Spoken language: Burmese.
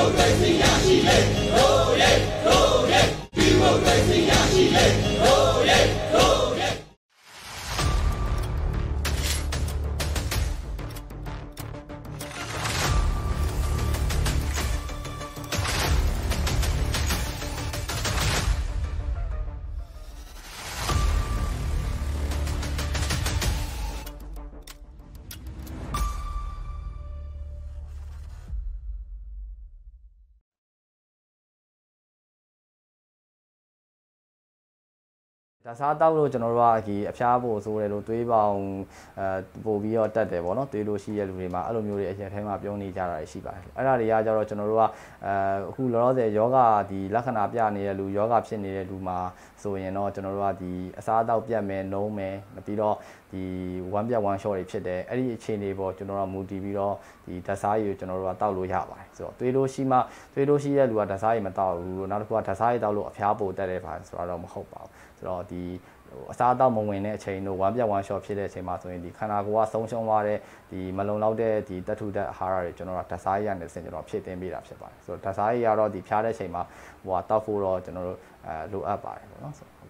မိုကရေစီရရှိ ဒါစားတောက်လို့ကျွန်တော်တို့ကဒီအဖျားဖို့ဆိုတယ်လို့တွေးပေါအောင်အဲပို့ပြီးတော့တက်တယ်ပေါ့နော်တွေးလို့ရှိရလူတွေမှာအဲ့လိုမျိုးတွေအရင်ထဲမှာပြောနေကြတာရှိပါတယ်အဲ့ဒါတွေကကြတော့ကျွန်တော်တို့ကအဲအခုလောလောဆယ်ယောဂဒီလက္ခဏာပြနေတဲ့လူယောဂဖြစ်နေတဲ့လူမှာဆိုရင်တော့ကျွန်တော်တို့ကဒီအစားအသောက်ပြတ်မယ်နှုံးမယ်ပြီးတော့ဒီ one ပြတ် one shot တွေဖြစ်တယ်အဲ့ဒီအခြေအနေပေါ်ကျွန်တော်တို့ကမူတည်ပြီးတော့ဒီဓာတ်စားရည်ကိုကျွန်တော်တို့ကတောက်လို့ရပါတယ်ဆိုတော့တွေးလို့ရှိမှတွေးလို့ရှိတဲ့လူကဓာတ်စားရည်မတောက်ဘူးနောက်တစ်ခုကဓာတ်စားရည်တောက်လို့အဖျားပိုတက်တယ်ပါဆိုတော့မဟုတ်ပါဘူး ဆိုတော့ဒီဟိုအစားအသောက်မဝင်တဲ့အချိန်တို့ one ပြတ် one shot ဖြစ်တဲ့အချိန်မှာဆိုရင်ဒီခန္ဓာကိုယ်ကဆုံးရှုံးသွားတဲ့ဒီမလုံလောက်တဲ့ဒီတထုတက်အာဟာရတွေကျွန်တော်တို့ဓာတ်စားရည်ရနေစင်ကျွန်တော်ဖြည့်တင်းပေးတာဖြစ်ပါတယ်ဆိုတော့ဓာတ်စားရည်ကတော့ဒီဖျားတဲ့အချိန်မှာဟိုကတောက်ဖို့တော့ကျွန်တော်တို့အဲလိုအပ်ပါတယ်ပေါ့နော်ဆိုဟုတ်ကဲ့